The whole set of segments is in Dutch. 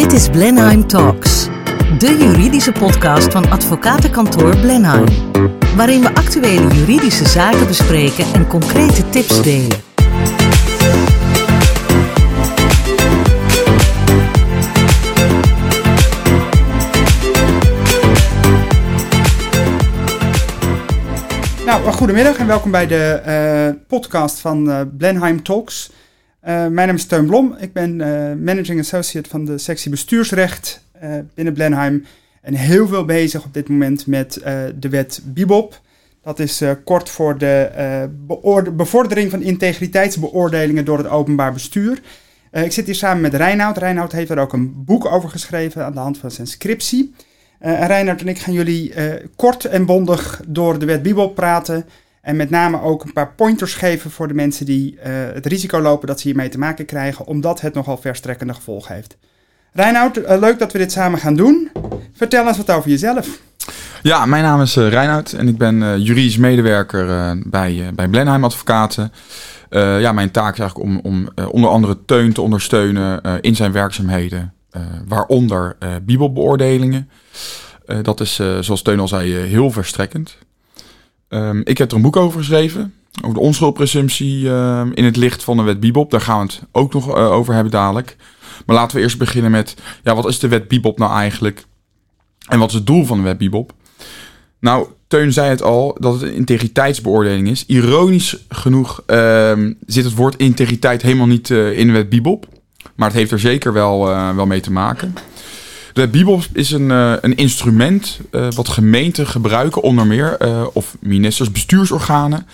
Dit is Blenheim Talks, de juridische podcast van advocatenkantoor Blenheim, waarin we actuele juridische zaken bespreken en concrete tips delen. Nou, goedemiddag en welkom bij de eh, podcast van uh, Blenheim Talks. Uh, mijn naam is Teun Blom. Ik ben Managing Associate van de sectie bestuursrecht binnen Blenheim. En heel veel bezig op dit moment met de wet Bibop. Dat is kort voor de bevordering van integriteitsbeoordelingen door het openbaar bestuur. ik zit hier samen met Reinoud. Reinoud heeft er ook een boek over geschreven aan de hand van zijn scriptie. Reinhard en ik gaan jullie kort en bondig door de wet Bibel praten. En met name ook een paar pointers geven voor de mensen die uh, het risico lopen dat ze hiermee te maken krijgen, omdat het nogal verstrekkende gevolgen heeft. Reinoud, leuk dat we dit samen gaan doen. Vertel eens wat over jezelf. Ja, mijn naam is Reinoud en ik ben juridisch medewerker bij, bij Blenheim Advocaten. ja, mijn taak is eigenlijk om, om onder andere Teun te ondersteunen in zijn werkzaamheden, waaronder bibelbeoordelingen. Uh, dat is, uh, zoals Teun al zei, uh, heel verstrekkend. Um, ik heb er een boek over geschreven. Over de onschuldpresumptie ehm, in het licht van de wet Bibop. Daar gaan we het ook nog over hebben dadelijk. Maar laten we eerst beginnen met, ja, wat is de wet Bibop nou eigenlijk? En wat is het doel van de wet Bibop? Nou, Teun zei het al, dat het een integriteitsbeoordeling is. Ironisch genoeg uh, zit het woord integriteit helemaal niet in de wet Bibop. Maar het heeft er zeker wel, wel mee te maken. De Bibel is een, uh, een instrument uh, wat gemeenten gebruiken, onder meer, uh, of ministers, bestuursorganen,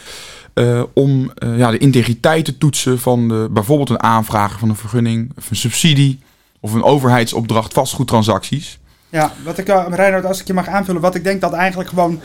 om ja, de integriteit te toetsen van bijvoorbeeld een aanvraag van een vergunning, of een subsidie, of een overheidsopdracht, vastgoedtransacties. Ja, wat ik, Reinhard, als ik je mag aanvullen, wat ik denk dat eigenlijk gewoon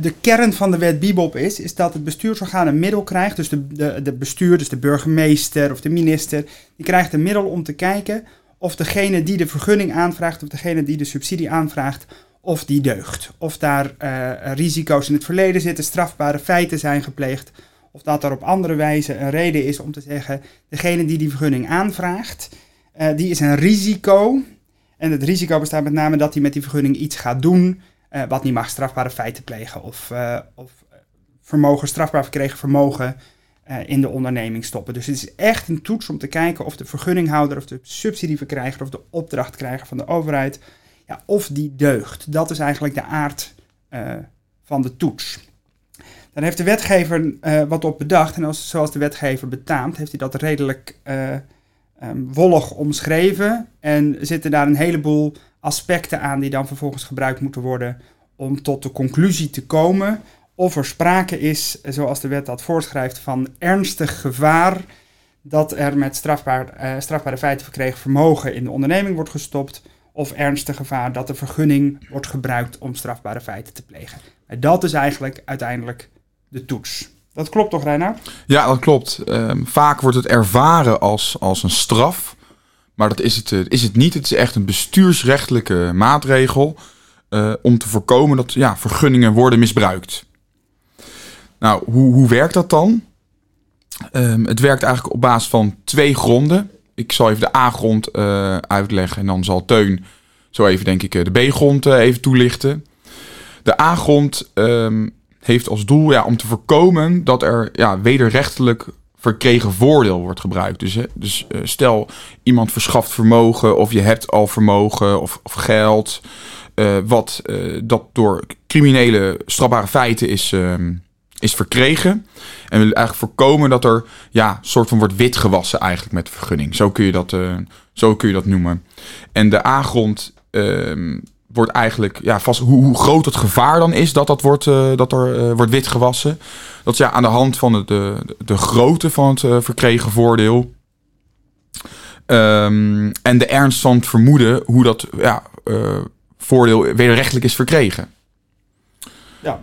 de kern van de wet Bibop is, is dat het bestuursorgaan een middel krijgt, dus de, de, de bestuur, dus de burgemeester of de minister, die krijgt een middel om te kijken of degene die de vergunning aanvraagt, of degene die de subsidie aanvraagt, of die deugt. Of daar uh, risico's in het verleden zitten, strafbare feiten zijn gepleegd, of dat er op andere wijze een reden is om te zeggen, degene die die vergunning aanvraagt, uh, die is een risico. En het risico bestaat met name dat hij met die vergunning iets gaat doen uh, wat niet mag, strafbare feiten plegen of, of vermogen, strafbaar verkregen vermogen in de onderneming stoppen. Dus het is echt een toets om te kijken of de vergunninghouder of de subsidieverkrijger of de opdrachtkrijger van de overheid, ja, of die deugt. Dat is eigenlijk de aard uh, van de toets. Dan heeft de wetgever uh, wat op bedacht en als, zoals de wetgever betaamt, heeft hij dat redelijk um, wollig omschreven en zitten daar een heleboel aspecten aan die dan vervolgens gebruikt moeten worden om tot de conclusie te komen of er sprake is, zoals de wet dat voorschrijft, van ernstig gevaar dat er met strafbaar, uh, strafbare feiten verkregen vermogen in de onderneming wordt gestopt, of ernstig gevaar dat de vergunning wordt gebruikt om strafbare feiten te plegen. En dat is eigenlijk uiteindelijk de toets. Dat klopt toch, Reinhard? Ja, dat klopt. Um, vaak wordt het ervaren als, als een straf, maar dat is het, uh, is het niet. Het is echt een bestuursrechtelijke maatregel uh, om te voorkomen dat ja, vergunningen worden misbruikt. Nou, hoe, hoe werkt dat dan? Um, het werkt eigenlijk op basis van twee gronden. Ik zal even de A-grond uh, uitleggen en dan zal Teun zo even, denk ik, eh, de B-grond uh, even toelichten. De A-grond um, heeft als doel ja, om te voorkomen dat er ja, wederrechtelijk verkregen voordeel wordt gebruikt. Dus, dus uh, stel iemand verschaft vermogen of je hebt al vermogen of, of geld, wat dat door criminele strafbare feiten is, ehm, is verkregen. En we eigenlijk voorkomen dat er ja, soort van wordt wit gewassen eigenlijk met de vergunning. Zo kun je dat, uh, zo kun je dat noemen. En de A-grond uh, wordt eigenlijk ja, vast hoe, hoe, groot het gevaar dan is dat, dat, wordt, uh, dat er uh, wordt wit gewassen. Dat is ja aan de hand van de, de, de grootte van het verkregen voordeel. Um, en de ernst van het vermoeden hoe dat ja, voordeel wederrechtelijk is verkregen. Ja,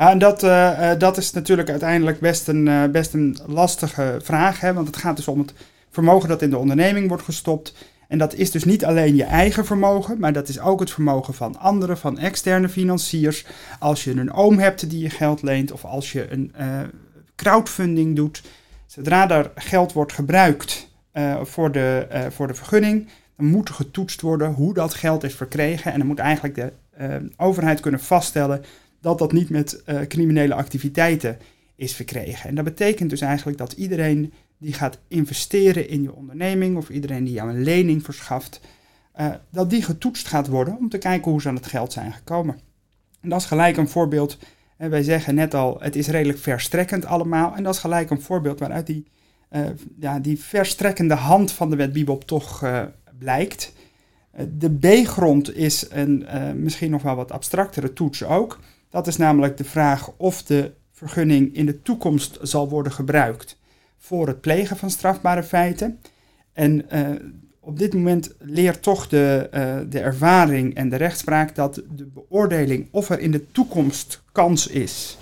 ja, en dat, uh, dat is natuurlijk uiteindelijk best een, uh, best een lastige vraag. Hè? Want het gaat dus om het vermogen dat in de onderneming wordt gestopt. En dat is dus niet alleen je eigen vermogen, maar dat is ook het vermogen van anderen, van externe financiers. Als je een oom hebt die je geld leent of als je een crowdfunding doet. Zodra er geld wordt gebruikt voor, de, voor de vergunning, dan moet getoetst worden hoe dat geld is verkregen. En dan moet eigenlijk de overheid kunnen vaststellen dat dat niet met uh, criminele activiteiten is verkregen. En dat betekent dus eigenlijk dat iedereen die gaat investeren in je onderneming of iedereen die jou een lening verschaft, uh, dat die getoetst gaat worden om te kijken hoe ze aan het geld zijn gekomen. En dat is gelijk een voorbeeld. En wij zeggen net al, het is redelijk verstrekkend allemaal. En dat is gelijk een voorbeeld waaruit die, ja, die verstrekkende hand van de wet Bibop toch blijkt. de B-grond is een misschien nog wel wat abstractere toets ook. Dat is namelijk de vraag of de vergunning in de toekomst zal worden gebruikt voor het plegen van strafbare feiten. En uh, op dit moment leert toch de, uh, de ervaring en de rechtspraak dat de beoordeling of er in de toekomst kans is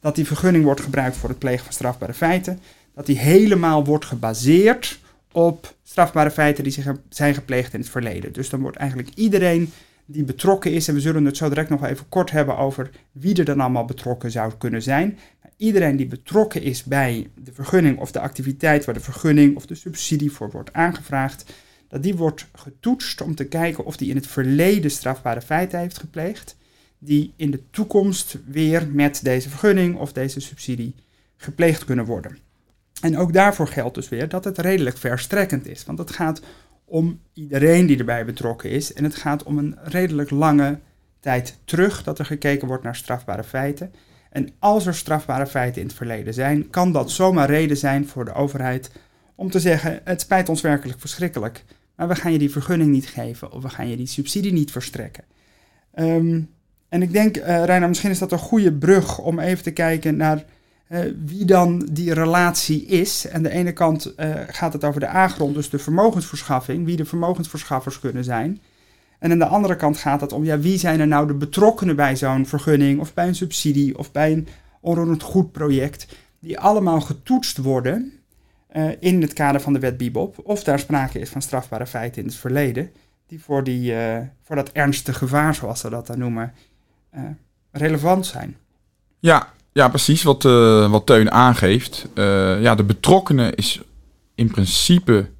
dat die vergunning wordt gebruikt voor het plegen van strafbare feiten, dat die helemaal wordt gebaseerd op strafbare feiten die zich zijn gepleegd in het verleden. Dus dan wordt eigenlijk iedereen die betrokken is. En we zullen het zo direct nog even kort hebben over wie er dan allemaal betrokken zou kunnen zijn. Iedereen die betrokken is bij de vergunning of de activiteit waar de vergunning of de subsidie voor wordt aangevraagd, dat die wordt getoetst om te kijken of die in het verleden strafbare feiten heeft gepleegd, die in de toekomst weer met deze vergunning of deze subsidie gepleegd kunnen worden. En ook daarvoor geldt dus weer dat het redelijk verstrekkend is, want het gaat om iedereen die erbij betrokken is. En het gaat om een redelijk lange tijd terug dat er gekeken wordt naar strafbare feiten. En als er strafbare feiten in het verleden zijn, kan dat zomaar reden zijn voor de overheid om te zeggen: het spijt ons werkelijk verschrikkelijk, maar we gaan je die vergunning niet geven of we gaan je die subsidie niet verstrekken. Um, en ik denk, uh, Reiner, misschien is dat een goede brug om even te kijken naar uh, wie dan die relatie is. Aan de ene kant uh, gaat het over de A-grond, dus de vermogensverschaffing, wie de vermogensverschaffers kunnen zijn. En aan de andere kant gaat het om, ja, wie zijn er nou de betrokkenen bij zo'n vergunning of bij een subsidie of bij een onroerend goed project, die allemaal getoetst worden uh, in het kader van de wet Bibop, of daar sprake is van strafbare feiten in het verleden, die voor, die, voor dat ernstige gevaar, zoals ze dat dan noemen, relevant zijn. Ja, ja, precies wat, uh, wat Teun aangeeft. Uh, ja, de betrokkenen is in principe,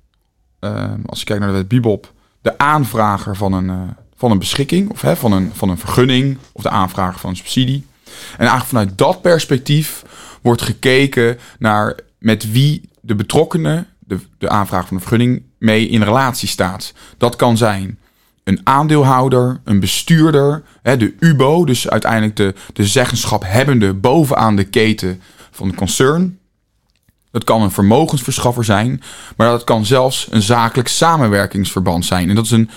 uh, als je kijkt naar de wet Bibop, de aanvrager van een, van een beschikking of hè, van, een, van een vergunning of de aanvrager van een subsidie. En eigenlijk vanuit dat perspectief wordt gekeken naar met wie de betrokkenen, de, de aanvraag van een vergunning, mee in relatie staat. Dat kan zijn een aandeelhouder, een bestuurder, hè, de UBO, dus uiteindelijk de, de zeggenschap hebbende bovenaan de keten van de concern. Dat kan een vermogensverschaffer zijn, maar dat kan zelfs een zakelijk samenwerkingsverband zijn. En dat is een,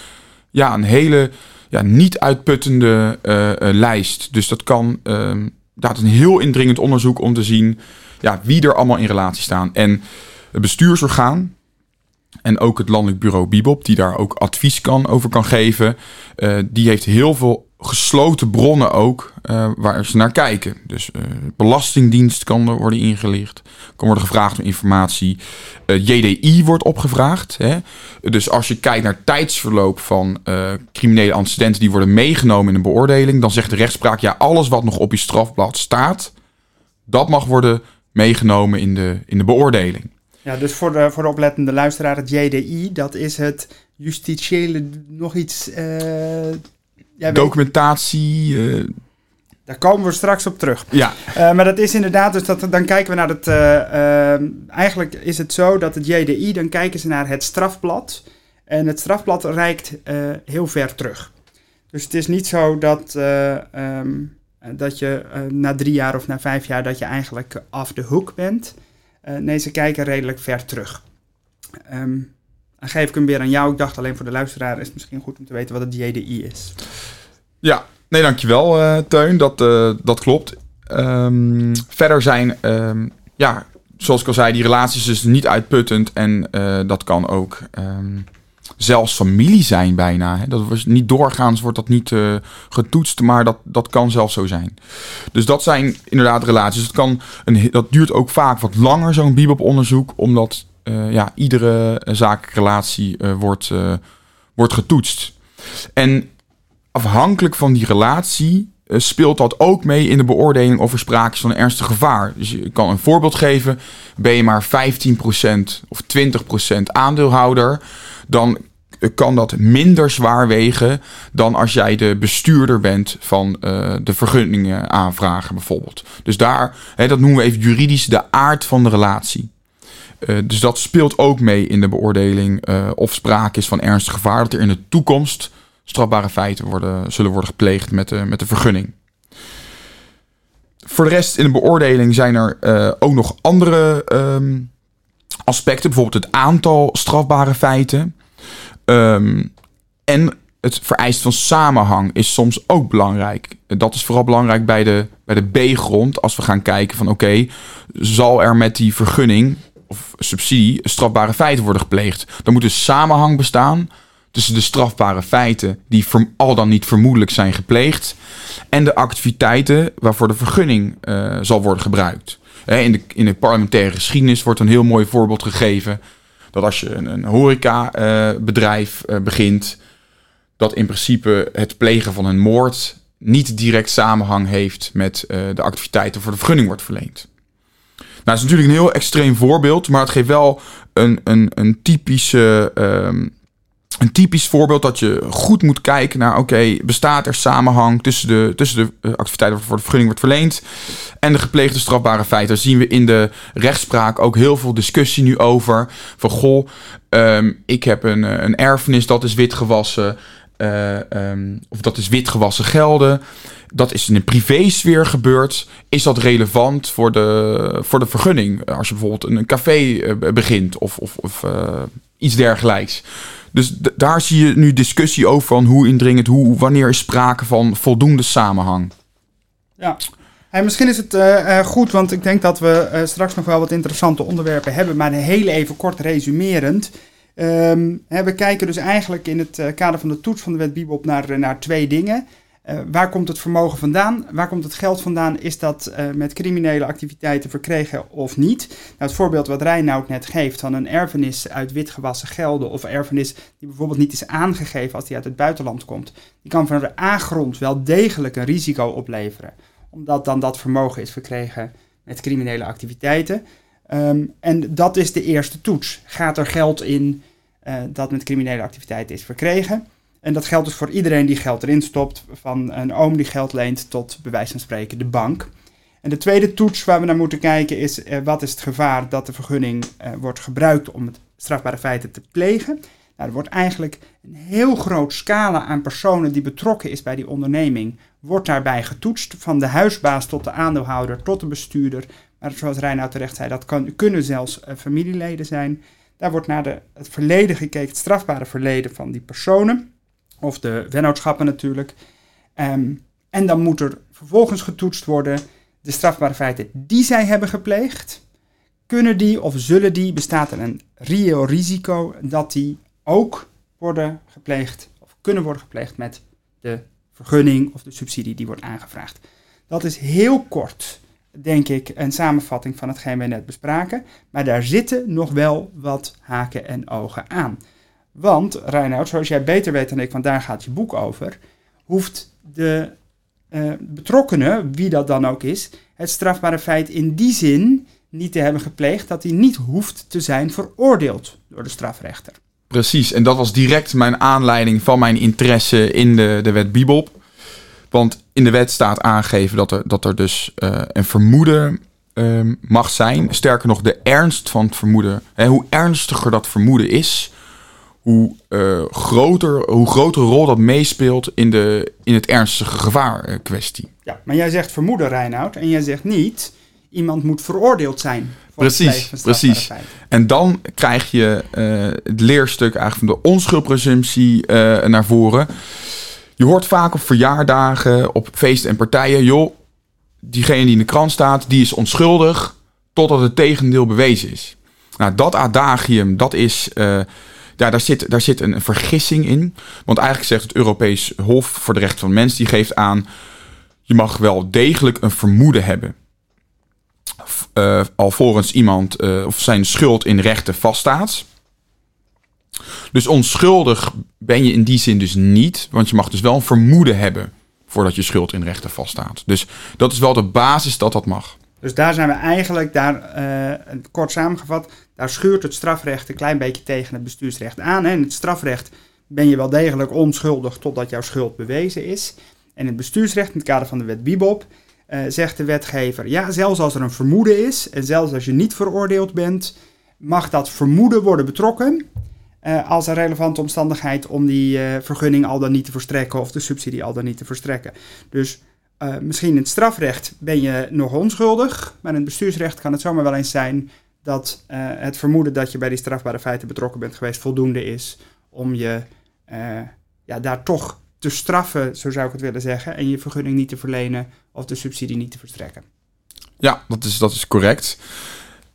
ja, een hele ja, niet uitputtende uh, uh, lijst. Dus dat kan, uh, dat is een heel indringend onderzoek om te zien ja, wie er allemaal in relatie staan. En het bestuursorgaan, en ook het Landelijk Bureau Bibop, die daar ook advies kan, over kan geven. Uh, die heeft heel veel gesloten bronnen ook uh, waar ze naar kijken. Dus uh, Belastingdienst kan er worden ingelicht, kan worden gevraagd om informatie. JDI wordt opgevraagd. Hè? Dus als je kijkt naar tijdsverloop van criminele antecedenten die worden meegenomen in een beoordeling, dan zegt de rechtspraak ja, alles wat nog op je strafblad staat, dat mag worden meegenomen in de, in de beoordeling. Ja, dus voor de, voor de oplettende luisteraar, het JDI, dat is het justitiële nog iets... Uh, Documentatie... Uh... Daar komen we straks op terug. Ja. Uh, maar dat is inderdaad, dus dat, dan kijken we naar het... eigenlijk is het zo dat het JDI, dan kijken ze naar het strafblad. En het strafblad reikt heel ver terug. Dus het is niet zo dat, um, dat je na drie jaar of na vijf jaar dat je eigenlijk af de hoek bent... Uh, nee, ze kijken redelijk ver terug. Um, dan geef ik hem weer aan jou. Ik dacht alleen voor de luisteraar is het misschien goed om te weten wat het JDI is. Ja, nee, dankjewel uh, Teun. Dat, uh, dat klopt. Um, verder zijn, um, ja, zoals ik al zei, die relaties dus niet uitputtend. En dat kan ook zelfs familie zijn bijna. Hè. Dat was niet doorgaans wordt dat niet uh, getoetst, maar dat, dat kan zelfs zo zijn. Dus dat zijn inderdaad relaties. Dat, kan een, dat duurt ook vaak wat langer, zo'n bibop-onderzoek, omdat uh, ja, iedere zakenrelatie uh, wordt, wordt getoetst. En afhankelijk van die relatie speelt dat ook mee in de beoordeling of er sprake is van een ernstig gevaar. Dus je kan een voorbeeld geven. Ben je maar 15% of 20% aandeelhouder, dan kan dat minder zwaar wegen dan als jij de bestuurder bent van uh, de vergunningen aanvragen bijvoorbeeld. Dus daar, hè, dat noemen we even juridisch de aard van de relatie. Dus dat speelt ook mee in de beoordeling uh, of sprake is van ernstig gevaar dat er in de toekomst strafbare feiten worden, zullen worden gepleegd met de, met de vergunning. Voor de rest in de beoordeling zijn er uh, ook nog andere um, aspecten, bijvoorbeeld het aantal strafbare feiten. Um, en het vereist van samenhang is soms ook belangrijk. Dat is vooral belangrijk bij de, bij de B-grond. Als we gaan kijken van oké, zal er met die vergunning of subsidie strafbare feiten worden gepleegd? Dan moet er samenhang bestaan tussen de strafbare feiten die al dan niet vermoedelijk zijn gepleegd en de activiteiten waarvoor de vergunning uh, zal worden gebruikt. In de, in de parlementaire geschiedenis wordt een heel mooi voorbeeld gegeven dat als je een, een horecabedrijf uh, uh, begint, dat in principe het plegen van een moord niet direct samenhang heeft met de activiteiten voor de vergunning wordt verleend. Nou, dat is natuurlijk een heel extreem voorbeeld, maar het geeft wel een, een, een typische um, een typisch voorbeeld dat je goed moet kijken naar: oké, bestaat er samenhang tussen de, tussen de activiteiten waarvoor de vergunning wordt verleend en de gepleegde strafbare feiten? Daar zien we in de rechtspraak ook heel veel discussie nu over. Van goh, um, ik heb een, een erfenis dat is witgewassen. Uh, of dat is witgewassen gelden. Dat is in een privésfeer gebeurd. Is dat relevant voor de, voor de vergunning? Als je bijvoorbeeld een café begint of, of, of iets dergelijks. Dus daar zie je nu discussie over van hoe indringend, hoe, wanneer is sprake van voldoende samenhang. Ja. En misschien is het uh, goed, want ik denk dat we uh, straks nog wel wat interessante onderwerpen hebben, maar heel even kort resumerend. Um, we kijken dus eigenlijk in het kader van de toets van de wet Bibop naar, naar twee dingen. Uh, waar komt het vermogen vandaan? Waar komt het geld vandaan? Is dat uh, met criminele activiteiten verkregen of niet? Nou, het voorbeeld wat Reinoud net geeft van een erfenis uit witgewassen gelden of erfenis die bijvoorbeeld niet is aangegeven als die uit het buitenland komt, die kan van de A-grond wel degelijk een risico opleveren, omdat dan dat vermogen is verkregen met criminele activiteiten. Um, en dat is de eerste toets. Gaat er geld in uh, dat met criminele activiteiten is verkregen? En dat geldt dus voor iedereen die geld erin stopt, van een oom die geld leent tot bij wijze van spreken de bank. En de tweede toets waar we naar moeten kijken is eh, wat is het gevaar dat de vergunning eh, wordt gebruikt om het strafbare feiten te plegen. Nou, er wordt eigenlijk een heel groot scala aan personen die betrokken is bij die onderneming, wordt daarbij getoetst. Van de huisbaas tot de aandeelhouder tot de bestuurder. Maar zoals Reinoud terecht zei, dat kan, kunnen zelfs uh, familieleden zijn. Daar wordt naar de, het verleden gekeken, het strafbare verleden van die personen. Of de vennootschappen natuurlijk. Um, en dan moet er vervolgens getoetst worden de strafbare feiten die zij hebben gepleegd. Kunnen die of zullen die, bestaat er een reëel risico dat die ook worden gepleegd of kunnen worden gepleegd met de vergunning of de subsidie die wordt aangevraagd. Dat is heel kort, denk ik, een samenvatting van hetgeen wij net bespraken. Maar daar zitten nog wel wat haken en ogen aan. Want, Reinoud, zoals jij beter weet dan ik, want daar gaat je boek over, hoeft de uh, betrokkenen, wie dat dan ook is, het strafbare feit in die zin niet te hebben gepleegd dat hij niet hoeft te zijn veroordeeld door de strafrechter. Precies, en dat was direct mijn aanleiding van mijn interesse in de, de wet Bibop. Want in de wet staat aangegeven dat er, dat er dus uh, een vermoeden uh, mag zijn. Sterker nog, de ernst van het vermoeden, hè, hoe ernstiger dat vermoeden is, hoe, uh, groter, hoe grotere rol dat meespeelt in, de, in het ernstige gevaar eh, kwestie. Ja, maar jij zegt vermoeden, Reinoud, en jij zegt niet iemand moet veroordeeld zijn. Voor precies, het precies. Feiten. En dan krijg je uh, het leerstuk eigenlijk van de onschuldpresumptie uh, naar voren. Je hoort vaak op verjaardagen, op feesten en partijen, joh, diegene die in de krant staat, die is onschuldig totdat het tegendeel bewezen is. Nou, dat adagium, dat is uh, ja, daar zit, daar zit een vergissing in. Want eigenlijk zegt het Europees Hof voor de Rechten van de Mens, die geeft aan, je mag wel degelijk een vermoeden hebben. Uh, alvorens iemand uh, of zijn schuld in rechten vaststaat. Dus onschuldig ben je in die zin dus niet, want je mag dus wel een vermoeden hebben voordat je schuld in rechten vaststaat. Dus dat is wel de basis dat dat mag. Dus daar zijn we eigenlijk, daar, uh, kort samengevat, daar schuurt het strafrecht een klein beetje tegen het bestuursrecht aan. En het strafrecht ben je wel degelijk onschuldig totdat jouw schuld bewezen is. En in het bestuursrecht, in het kader van de wet Bibop, uh, zegt de wetgever, ja, zelfs als er een vermoeden is en zelfs als je niet veroordeeld bent, mag dat vermoeden worden betrokken uh, als een relevante omstandigheid om die vergunning al dan niet te verstrekken of de subsidie al dan niet te verstrekken. Dus misschien in het strafrecht ben je nog onschuldig, maar in het bestuursrecht kan het zomaar wel eens zijn dat het vermoeden dat je bij die strafbare feiten betrokken bent geweest voldoende is om je ja, daar toch te straffen, zo zou ik het willen zeggen, en je vergunning niet te verlenen of de subsidie niet te verstrekken. Ja, dat is, dat is correct.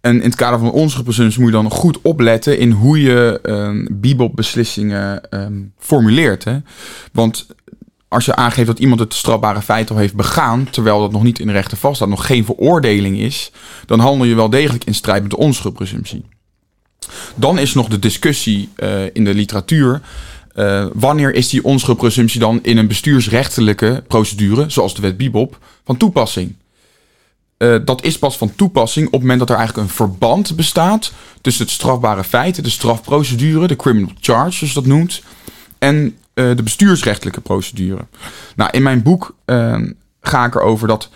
En in het kader van onze presumptie moet je dan goed opletten in hoe je um, bibelbeslissingen um, formuleert. Hè? Want als je aangeeft dat iemand het strafbare feit al heeft begaan, terwijl dat nog niet in de rechten vaststaat, nog geen veroordeling is, dan handel je wel degelijk in strijd met de onschuldpresumptie. Dan is nog de discussie uh, in de literatuur uh, wanneer is die onschuldpresumptie dan in een bestuursrechtelijke procedure, zoals de wet Bibop, van toepassing? Uh, dat is pas van toepassing op het moment dat er eigenlijk een verband bestaat tussen het strafbare feit, de strafprocedure, de criminal charge, zoals dat noemt, en uh, de bestuursrechtelijke procedure. Nou, in mijn boek ga ik erover dat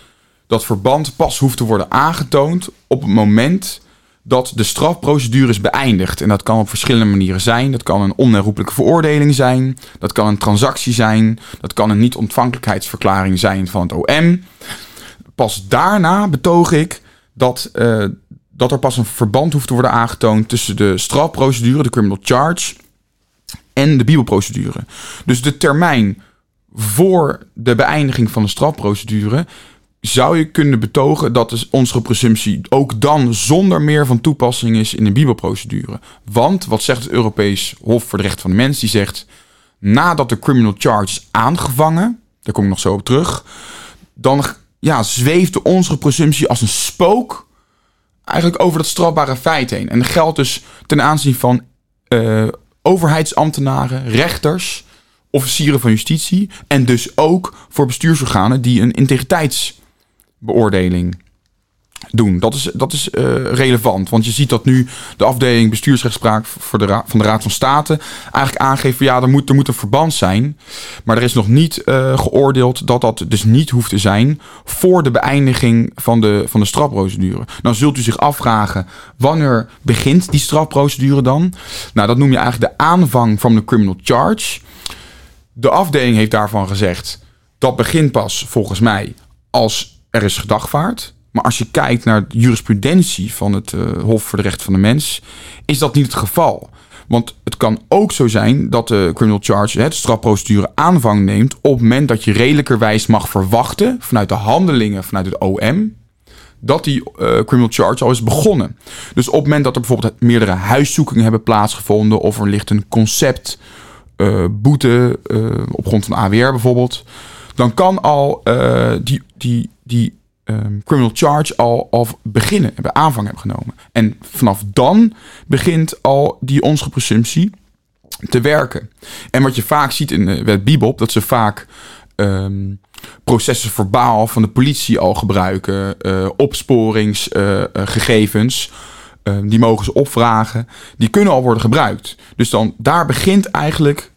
dat verband pas hoeft te worden aangetoond op het moment dat de strafprocedure is beëindigd. En dat kan op verschillende manieren zijn. Dat kan een onherroepelijke veroordeling zijn. Dat kan een transactie zijn. Dat kan een niet-ontvankelijkheidsverklaring zijn van het OM. Pas daarna betoog ik dat, uh, dat er pas een verband hoeft te worden aangetoond tussen de strafprocedure, de criminal charge, en de bibelprocedure. Dus de termijn voor de beëindiging van de strafprocedure zou je kunnen betogen dat de onze presumptie ook dan zonder meer van toepassing is in de Bibelprocedure. Want wat zegt het Europees Hof voor de Rechten van de Mens? Die zegt nadat de criminal charge is aangevangen, daar kom ik nog zo op terug, dan ja, zweeft de onze presumptie als een spook eigenlijk over dat strafbare feit heen. En dat geldt dus ten aanzien van uh, overheidsambtenaren, rechters, officieren van justitie en dus ook voor bestuursorganen die een integriteits beoordeling doen. Dat is, dat is uh, relevant. Want je ziet dat nu de afdeling bestuursrechtspraak voor de van de Raad van State eigenlijk aangeeft van ja, er moet, er moet een verband zijn. Maar er is nog niet uh, geoordeeld dat dat dus niet hoeft te zijn voor de beëindiging van de, van de strafprocedure. Dan zult u zich afvragen, wanneer begint die strafprocedure dan? Nou, dat noem je eigenlijk de aanvang van de criminal charge. De afdeling heeft daarvan gezegd, dat begint pas volgens mij als er is gedagvaard. Maar als je kijkt naar de jurisprudentie van het uh, Hof voor de Rechten van de Mens, is dat niet het geval. Want het kan ook zo zijn dat de criminal charge, de strafprocedure, aanvang neemt op het moment dat je redelijkerwijs mag verwachten vanuit de handelingen vanuit het OM dat die uh, criminal charge al is begonnen. Dus op het moment dat er bijvoorbeeld meerdere huiszoekingen hebben plaatsgevonden of er ligt een concept uh, boete op grond van AWR bijvoorbeeld, dan kan al die, die die um, criminal charge al, al beginnen, hebben aanvang hebben genomen. En vanaf dan begint al die onze presumptie te werken. En wat je vaak ziet in de wet Bibop, dat ze vaak um, processen verbaal van de politie al gebruiken, uh, opsporingsgegevens. Uh, uh, die mogen ze opvragen. Die kunnen al worden gebruikt. Dus dan daar begint eigenlijk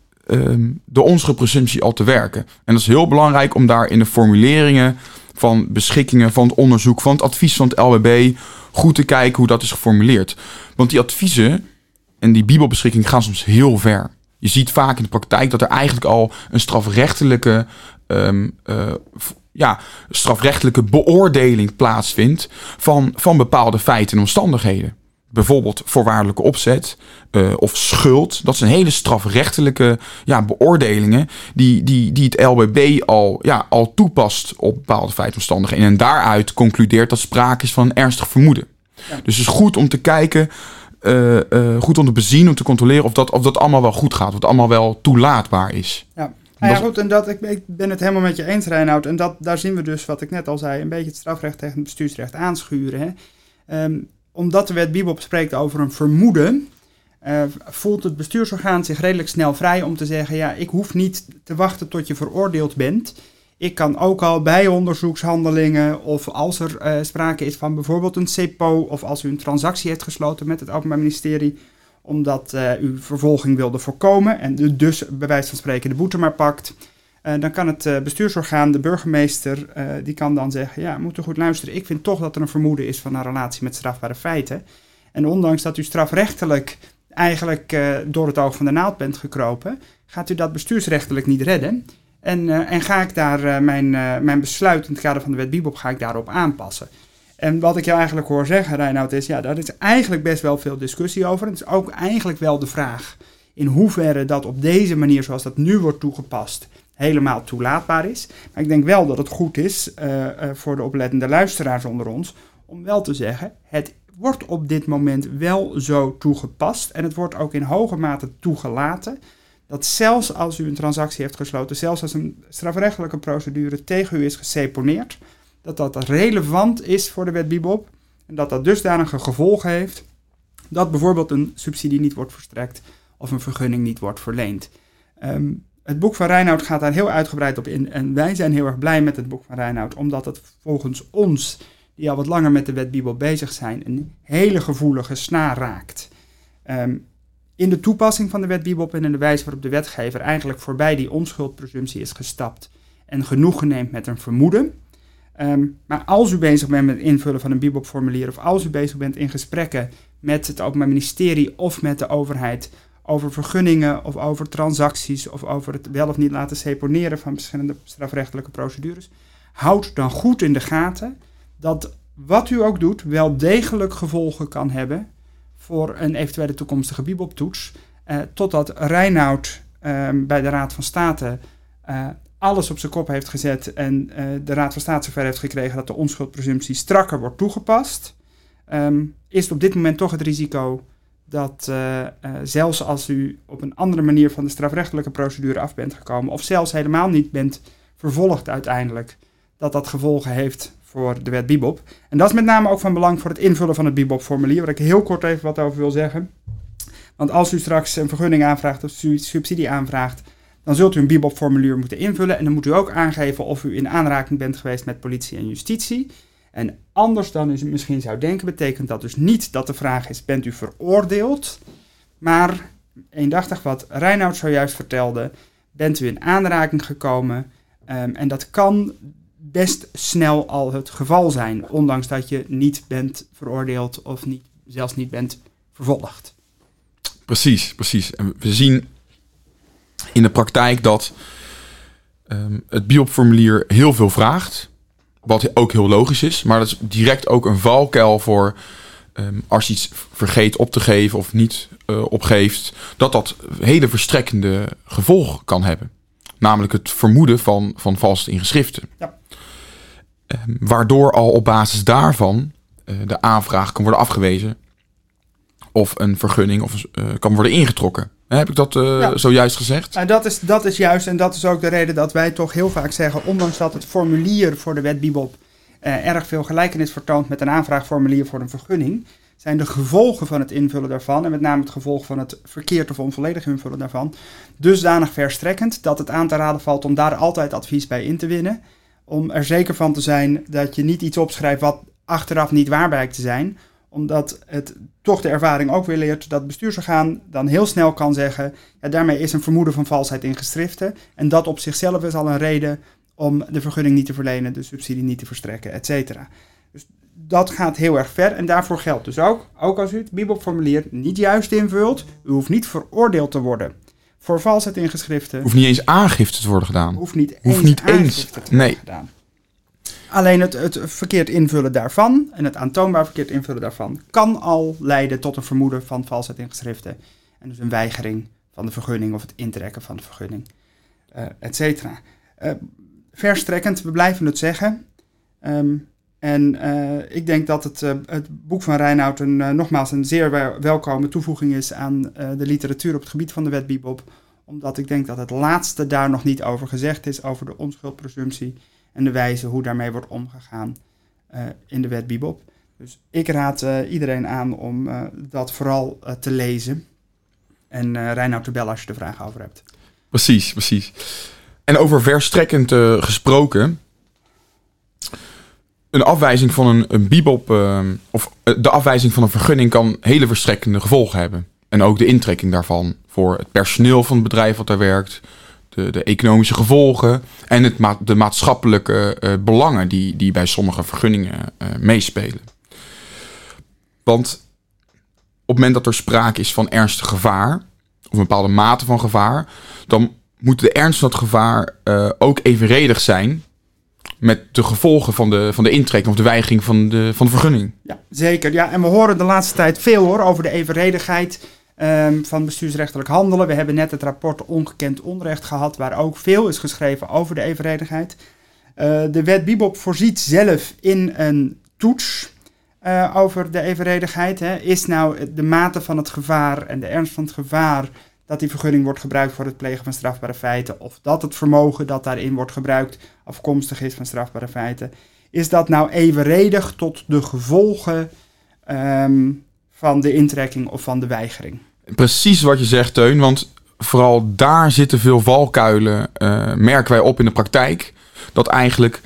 de onze presumptie al te werken. En dat is heel belangrijk om daar in de formuleringen van beschikkingen van het onderzoek, van het advies van het LWB, goed te kijken hoe dat is geformuleerd. Want die adviezen en die bibelbeschikking gaan soms heel ver. Je ziet vaak in de praktijk dat er eigenlijk al een strafrechtelijke, um, uh, ja, strafrechtelijke beoordeling plaatsvindt van, van bepaalde feiten en omstandigheden bijvoorbeeld voorwaardelijke opzet uh, of schuld. Dat zijn hele strafrechtelijke ja, beoordelingen die, die, die het LBB al, ja, al toepast op bepaalde feitomstandigheden. En daaruit concludeert dat sprake is van een ernstig vermoeden. Ja. Dus het is goed om te kijken, uh, uh, goed om te bezien, om te controleren of dat, of dat allemaal wel goed gaat. Of het allemaal wel toelaatbaar is. Ja. Nou ja, goed, en dat, ik, ik, ben het helemaal met je eens, Reinoud. En dat, daar zien we dus, wat ik net al zei, een beetje het strafrecht tegen het bestuursrecht aanschuren. Hè. Um, omdat de wet Bibop spreekt over een vermoeden, uh, voelt het bestuursorgaan zich redelijk snel vrij om te zeggen: ja, ik hoef niet te wachten tot je veroordeeld bent. Ik kan ook al bij onderzoekshandelingen of als er uh, sprake is van bijvoorbeeld een CEPO of als u een transactie heeft gesloten met het Openbaar Ministerie omdat uh, u vervolging wilde voorkomen en dus bij wijze van spreken de boete maar pakt. Uh, dan kan het uh, bestuursorgaan, de burgemeester, die kan dan zeggen, ja, moet u goed luisteren, ik vind toch dat er een vermoeden is van een relatie met strafbare feiten. En ondanks dat u strafrechtelijk eigenlijk door het oog van de naald bent gekropen, gaat u dat bestuursrechtelijk niet redden. En, en ga ik daar mijn, mijn besluit in het kader van de wet Bibop, ga ik daarop aanpassen. En wat ik jou eigenlijk hoor zeggen, Reinoud, is ja, daar is eigenlijk best wel veel discussie over. Het is ook eigenlijk wel de vraag in hoeverre dat op deze manier, zoals dat nu wordt toegepast, helemaal toelaatbaar is. Maar ik denk wel dat het goed is uh, uh, voor de oplettende luisteraars onder ons om wel te zeggen, het wordt op dit moment wel zo toegepast en het wordt ook in hoge mate toegelaten dat zelfs als u een transactie heeft gesloten, zelfs als een strafrechtelijke procedure tegen u is geseponeerd, dat dat relevant is voor de wet Bibop en dat dat dusdanige gevolgen heeft dat bijvoorbeeld een subsidie niet wordt verstrekt of een vergunning niet wordt verleend. Um, het boek van Reinoud gaat daar heel uitgebreid op in en wij zijn heel erg blij met het boek van Reinoud, omdat het volgens ons, die al wat langer met de wet bezig zijn, een hele gevoelige snaar raakt. Um, in de toepassing van de wet Bibop en in de wijze waarop de wetgever eigenlijk voorbij die onschuldpresumptie is gestapt en genoegen neemt met een vermoeden, Um, maar als u bezig bent met het invullen van een Bibop-formulier of als u bezig bent in gesprekken met het Openbaar Ministerie of met de overheid over vergunningen of over transacties of over het wel of niet laten seponeren van verschillende strafrechtelijke procedures, houd dan goed in de gaten dat wat u ook doet wel degelijk gevolgen kan hebben voor een eventuele toekomstige Bibop-toets, uh, totdat Reinoud uh, bij de Raad van State uh, alles op zijn kop heeft gezet en uh, de Raad van State zover heeft gekregen dat de onschuldpresumptie strakker wordt toegepast, um, is op dit moment toch het risico dat uh, uh, zelfs als u op een andere manier van de strafrechtelijke procedure af bent gekomen, of zelfs helemaal niet bent vervolgd uiteindelijk, dat dat gevolgen heeft voor de wet Bibop. En dat is met name ook van belang voor het invullen van het Bibop-formulier, waar ik heel kort even wat over wil zeggen. Want als u straks een vergunning aanvraagt of subsidie aanvraagt, dan zult u een Bibop-formulier moeten invullen en dan moet u ook aangeven of u in aanraking bent geweest met politie en justitie. En anders dan u misschien zou denken, betekent dat dus niet dat de vraag is: bent u veroordeeld? Maar eendachtig wat Reinoud zojuist vertelde, bent u in aanraking gekomen um, en dat kan best snel al het geval zijn, ondanks dat je niet bent veroordeeld of niet, zelfs niet bent vervolgd. Precies, precies. En we zien in de praktijk dat um, het biopformulier heel veel vraagt. Wat ook heel logisch is. Maar dat is direct ook een valkuil voor um, als je iets vergeet op te geven of niet uh, opgeeft. Dat dat hele verstrekkende gevolgen kan hebben. Namelijk het vermoeden van, van valse in geschriften. Ja. Um, waardoor al op basis daarvan uh, de aanvraag kan worden afgewezen. Of een vergunning of, uh, kan worden ingetrokken. Heb ik dat uh, ja. zojuist gezegd? Nou, dat, is, dat is juist en dat is ook de reden dat wij toch heel vaak zeggen, ondanks dat het formulier voor de wet Bibop uh, erg veel gelijkenis vertoont met een aanvraagformulier voor een vergunning, zijn de gevolgen van het invullen daarvan, en met name het gevolg van het verkeerd of onvolledig invullen daarvan, dusdanig verstrekkend dat het aan te raden valt om daar altijd advies bij in te winnen. Om er zeker van te zijn dat je niet iets opschrijft wat achteraf niet waar blijkt te zijn, omdat het toch de ervaring ook weer leert dat het bestuursorgaan dan heel snel kan zeggen: ja, daarmee is een vermoeden van valsheid in geschriften. En dat op zichzelf is al een reden om de vergunning niet te verlenen, de subsidie niet te verstrekken, et cetera. Dus dat gaat heel erg ver en daarvoor geldt dus ook, ook als u het Bibelformulier niet juist invult, u hoeft niet veroordeeld te worden voor valsheid in geschriften. Hoeft niet eens aangifte te worden gedaan. Hoeft niet hoeft eens niet eens. te worden nee. gedaan. Alleen het, het verkeerd invullen daarvan en het aantoonbaar verkeerd invullen daarvan kan al leiden tot een vermoeden van valsheid in geschriften. En dus een weigering van de vergunning of het intrekken van de vergunning, uh, et cetera. Uh, verstrekkend, we blijven het zeggen. Um, en uh, ik denk dat het, het boek van Reinoud een, nogmaals een zeer welkome toevoeging is aan de literatuur op het gebied van de wet Bibop. Omdat ik denk dat het laatste daar nog niet over gezegd is, over de onschuldpresumptie en de wijze hoe daarmee wordt omgegaan uh, in de wet Bibop. Dus ik raad uh, iedereen aan om uh, dat vooral te lezen. En uh, Reinoud te bellen als je er vragen over hebt. Precies, precies. En over verstrekkend gesproken. Een afwijzing van een, een bibop, of de afwijzing van een vergunning kan hele verstrekkende gevolgen hebben. en ook de intrekking daarvan voor het personeel van het bedrijf wat daar werkt, de, de economische gevolgen en het ma de maatschappelijke uh, belangen die, die bij sommige vergunningen uh, meespelen. Want op het moment dat er sprake is van ernstig gevaar, of een bepaalde mate van gevaar, dan moet de ernst van het gevaar uh, ook evenredig zijn met de gevolgen van de, van de intrekking of de weigering van de, van de vergunning. Ja, zeker. Ja, en we horen de laatste tijd veel hoor over de evenredigheid um, van bestuursrechtelijk handelen. We hebben net het rapport Ongekend Onrecht gehad, waar ook veel is geschreven over de evenredigheid. Uh, de wet Bibop voorziet zelf in een toets uh, over de evenredigheid. Hè. Is nou de mate van het gevaar en de ernst van het gevaar dat die vergunning wordt gebruikt voor het plegen van strafbare feiten, of dat het vermogen dat daarin wordt gebruikt afkomstig is van strafbare feiten, is dat nou evenredig tot de gevolgen um, van de intrekking of van de weigering? Precies wat je zegt, Teun, want vooral daar zitten veel valkuilen, uh, merken wij op in de praktijk, dat eigenlijk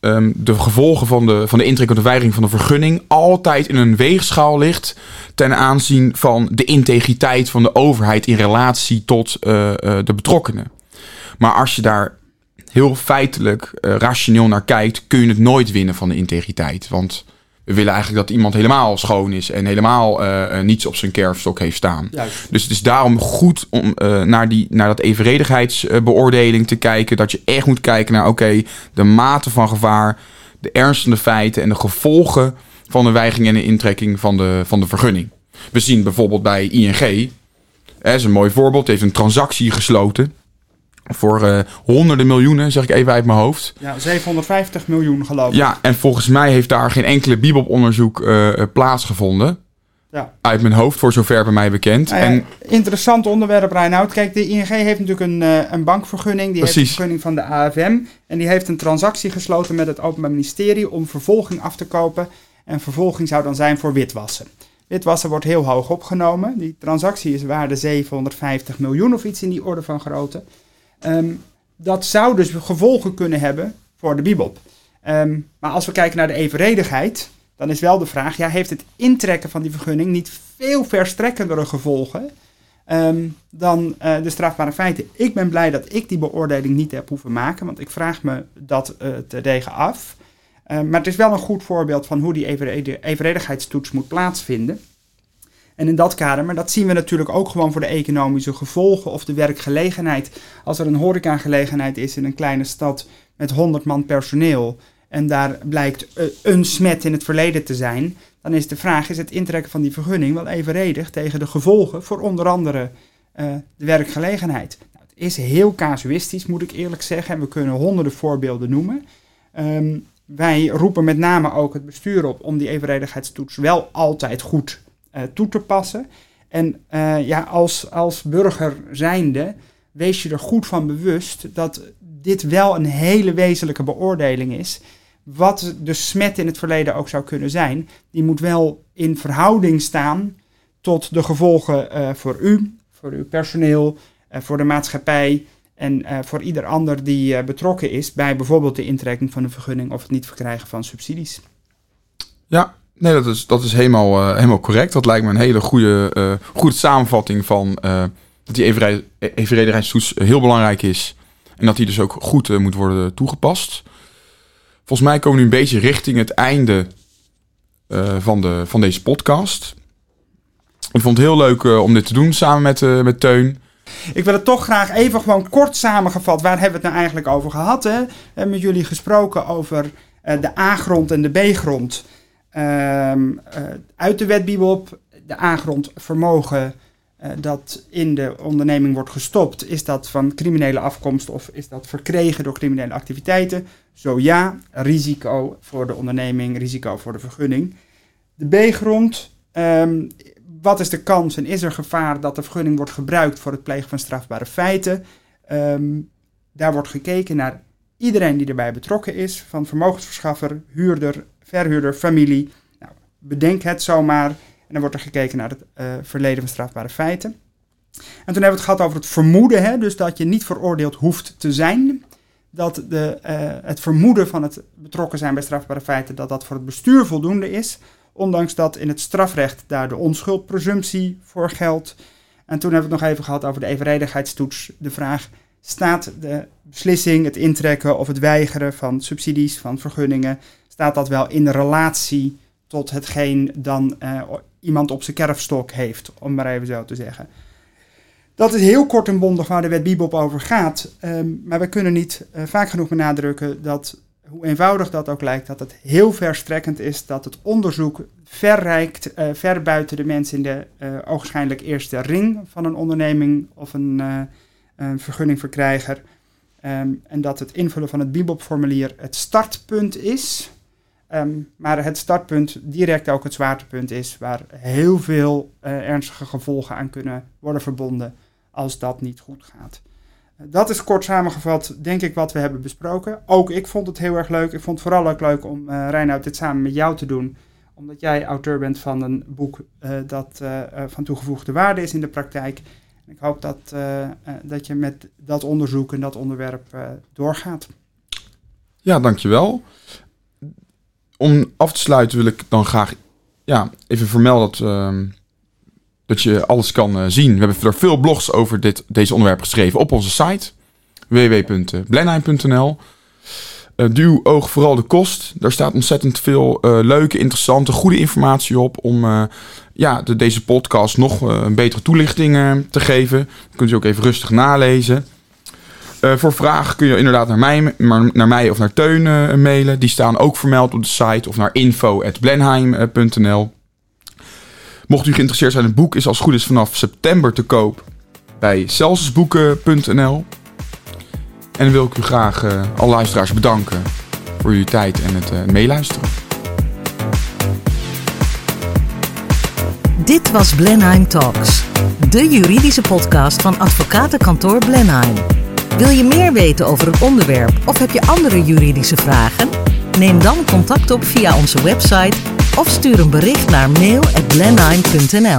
um, de gevolgen van de, van de intrek of de weigering van de vergunning altijd in een weegschaal ligt ten aanzien van de integriteit van de overheid in relatie tot uh, uh, de betrokkenen. Maar als je daar heel feitelijk, rationeel naar kijkt, kun je het nooit winnen van de integriteit. Want we willen eigenlijk dat iemand helemaal schoon is en helemaal uh, niets op zijn kerfstok heeft staan. Juist. Dus het is daarom goed om uh, naar, die, naar dat evenredigheidsbeoordeling te kijken. Dat je echt moet kijken naar, oké, okay, de mate van gevaar, de ernst van de feiten en de gevolgen van de weigering en de intrekking van de, van de vergunning. We zien bijvoorbeeld bij ING, dat is een mooi voorbeeld, heeft een transactie gesloten voor uh, honderden miljoenen, zeg ik even uit mijn hoofd. Ja, 750 miljoen geloof ik. Ja, en volgens mij heeft daar geen enkele Bibop-onderzoek uh, plaatsgevonden. Ja. Uit mijn hoofd, voor zover bij mij bekend. Nou ja, en, interessant onderwerp, Reinoud. Kijk, de ING heeft natuurlijk een, uh, een bankvergunning. Die precies. heeft een vergunning van de AFM. En die heeft een transactie gesloten met het Openbaar Ministerie om vervolging af te kopen. En vervolging zou dan zijn voor witwassen. Witwassen wordt heel hoog opgenomen. Die transactie is waarde 750 miljoen of iets in die orde van grootte. Um, dat zou dus gevolgen kunnen hebben voor de Bibop. Um, maar als we kijken naar de evenredigheid, dan is wel de vraag: ja, heeft het intrekken van die vergunning niet veel verstrekkendere gevolgen um, dan uh, de strafbare feiten? Ik ben blij dat ik die beoordeling niet heb hoeven maken, want ik vraag me dat uh, terdege af. Maar het is wel een goed voorbeeld van hoe die evenredigheidstoets moet plaatsvinden. En in dat kader, maar dat zien we natuurlijk ook gewoon voor de economische gevolgen of de werkgelegenheid. Als er een horecagelegenheid is in een kleine stad met 100 man personeel en daar blijkt een smet in het verleden te zijn, dan is de vraag, is het intrekken van die vergunning wel evenredig tegen de gevolgen voor onder andere uh, de werkgelegenheid? Nou, het is heel casuïstisch, moet ik eerlijk zeggen, en we kunnen honderden voorbeelden noemen. Um, wij roepen met name ook het bestuur op om die evenredigheidstoets wel altijd goed toe te passen. En uh, ja, als, als burger zijnde, wees je er goed van bewust dat dit wel een hele wezenlijke beoordeling is. Wat de smet in het verleden ook zou kunnen zijn, die moet wel in verhouding staan tot de gevolgen uh, voor u, voor uw personeel, voor de maatschappij en voor ieder ander die betrokken is bij bijvoorbeeld de intrekking van een vergunning of het niet verkrijgen van subsidies. Ja, Nee, dat is, dat is helemaal, uh, helemaal correct. Dat lijkt me een hele goede, uh, goede samenvatting van uh, dat die evenredigheidstoets heel belangrijk is. En dat die dus ook goed moet worden toegepast. Volgens mij komen we nu een beetje richting het einde van, de, van deze podcast. Ik vond het heel leuk om dit te doen samen met, met Teun. Ik wil het toch graag even gewoon kort samengevat. Waar hebben we het nou eigenlijk over gehad? Hè? Met jullie gesproken over de A-grond en de B-grond. Um, uh, uit de wet Bibop, de aangrond vermogen uh, dat in de onderneming wordt gestopt, is dat van criminele afkomst of is dat verkregen door criminele activiteiten? Zo ja, risico voor de onderneming, risico voor de vergunning. De B-grond, um, wat is de kans en is er gevaar dat de vergunning wordt gebruikt voor het plegen van strafbare feiten? Um, daar wordt gekeken naar iedereen die erbij betrokken is, van vermogensverschaffer, huurder, verhuurder, familie. Nou, bedenk het zomaar. En dan wordt er gekeken naar het uh, verleden van strafbare feiten. En toen hebben we het gehad over het vermoeden, hè, dus dat je niet veroordeeld hoeft te zijn. Dat de, uh, het vermoeden van het betrokken zijn bij strafbare feiten, dat dat voor het bestuur voldoende is Ondanks dat in het strafrecht daar de onschuldpresumptie voor geldt. En toen hebben we het nog even gehad over de evenredigheidstoets. De vraag, staat de beslissing, het intrekken of het weigeren van subsidies, van vergunningen, staat dat wel in relatie tot hetgeen dan uh, iemand op zijn kerfstok heeft, om maar even zo te zeggen. Dat is heel kort en bondig waar de wet Bibop over gaat. Um, maar we kunnen niet uh, vaak genoeg benadrukken dat, hoe eenvoudig dat ook lijkt, dat het heel verstrekkend is, dat het onderzoek verrijkt, uh, ver buiten de mensen in de ogenschijnlijk eerste ring van een onderneming of een, een vergunningverkrijger. Um, en dat het invullen van het Bibop-formulier het startpunt is. Um, maar het startpunt direct ook het zwaartepunt is, waar heel veel uh, ernstige gevolgen aan kunnen worden verbonden als dat niet goed gaat. Dat is kort samengevat, denk ik, wat we hebben besproken. Ook ik vond het heel erg leuk. Ik vond het vooral ook leuk om, uh, Reinoud, dit samen met jou te doen. Omdat jij auteur bent van een boek dat van toegevoegde waarde is in de praktijk. Ik hoop dat, dat je met dat onderzoek en dat onderwerp doorgaat. Ja, dankjewel om af te sluiten wil ik dan graag ja, even vermelden dat, uh, dat je alles kan zien. We hebben er veel blogs over dit, deze onderwerp geschreven op onze site www.blenheim.nl. Duw oog vooral de kost. Daar staat ontzettend veel leuke, interessante, goede informatie op om ja, de, deze podcast nog een betere toelichting te geven. Dan kunt u ook even rustig nalezen. Uh, voor vragen kun je inderdaad naar mij, naar mij of naar Teun uh, mailen. Die staan ook vermeld op de site of naar info.blenheim.nl. Mocht u geïnteresseerd zijn, het boek is als het goed is vanaf september te koop bij celsusboeken.nl. En dan wil ik u graag uh, alle luisteraars bedanken voor jullie tijd en het meeluisteren. Dit was Blenheim Talks, de juridische podcast van advocatenkantoor Blenheim. Wil je meer weten over een onderwerp of heb je andere juridische vragen? Neem dan contact op via onze website of stuur een bericht naar mail@blenheim.nl.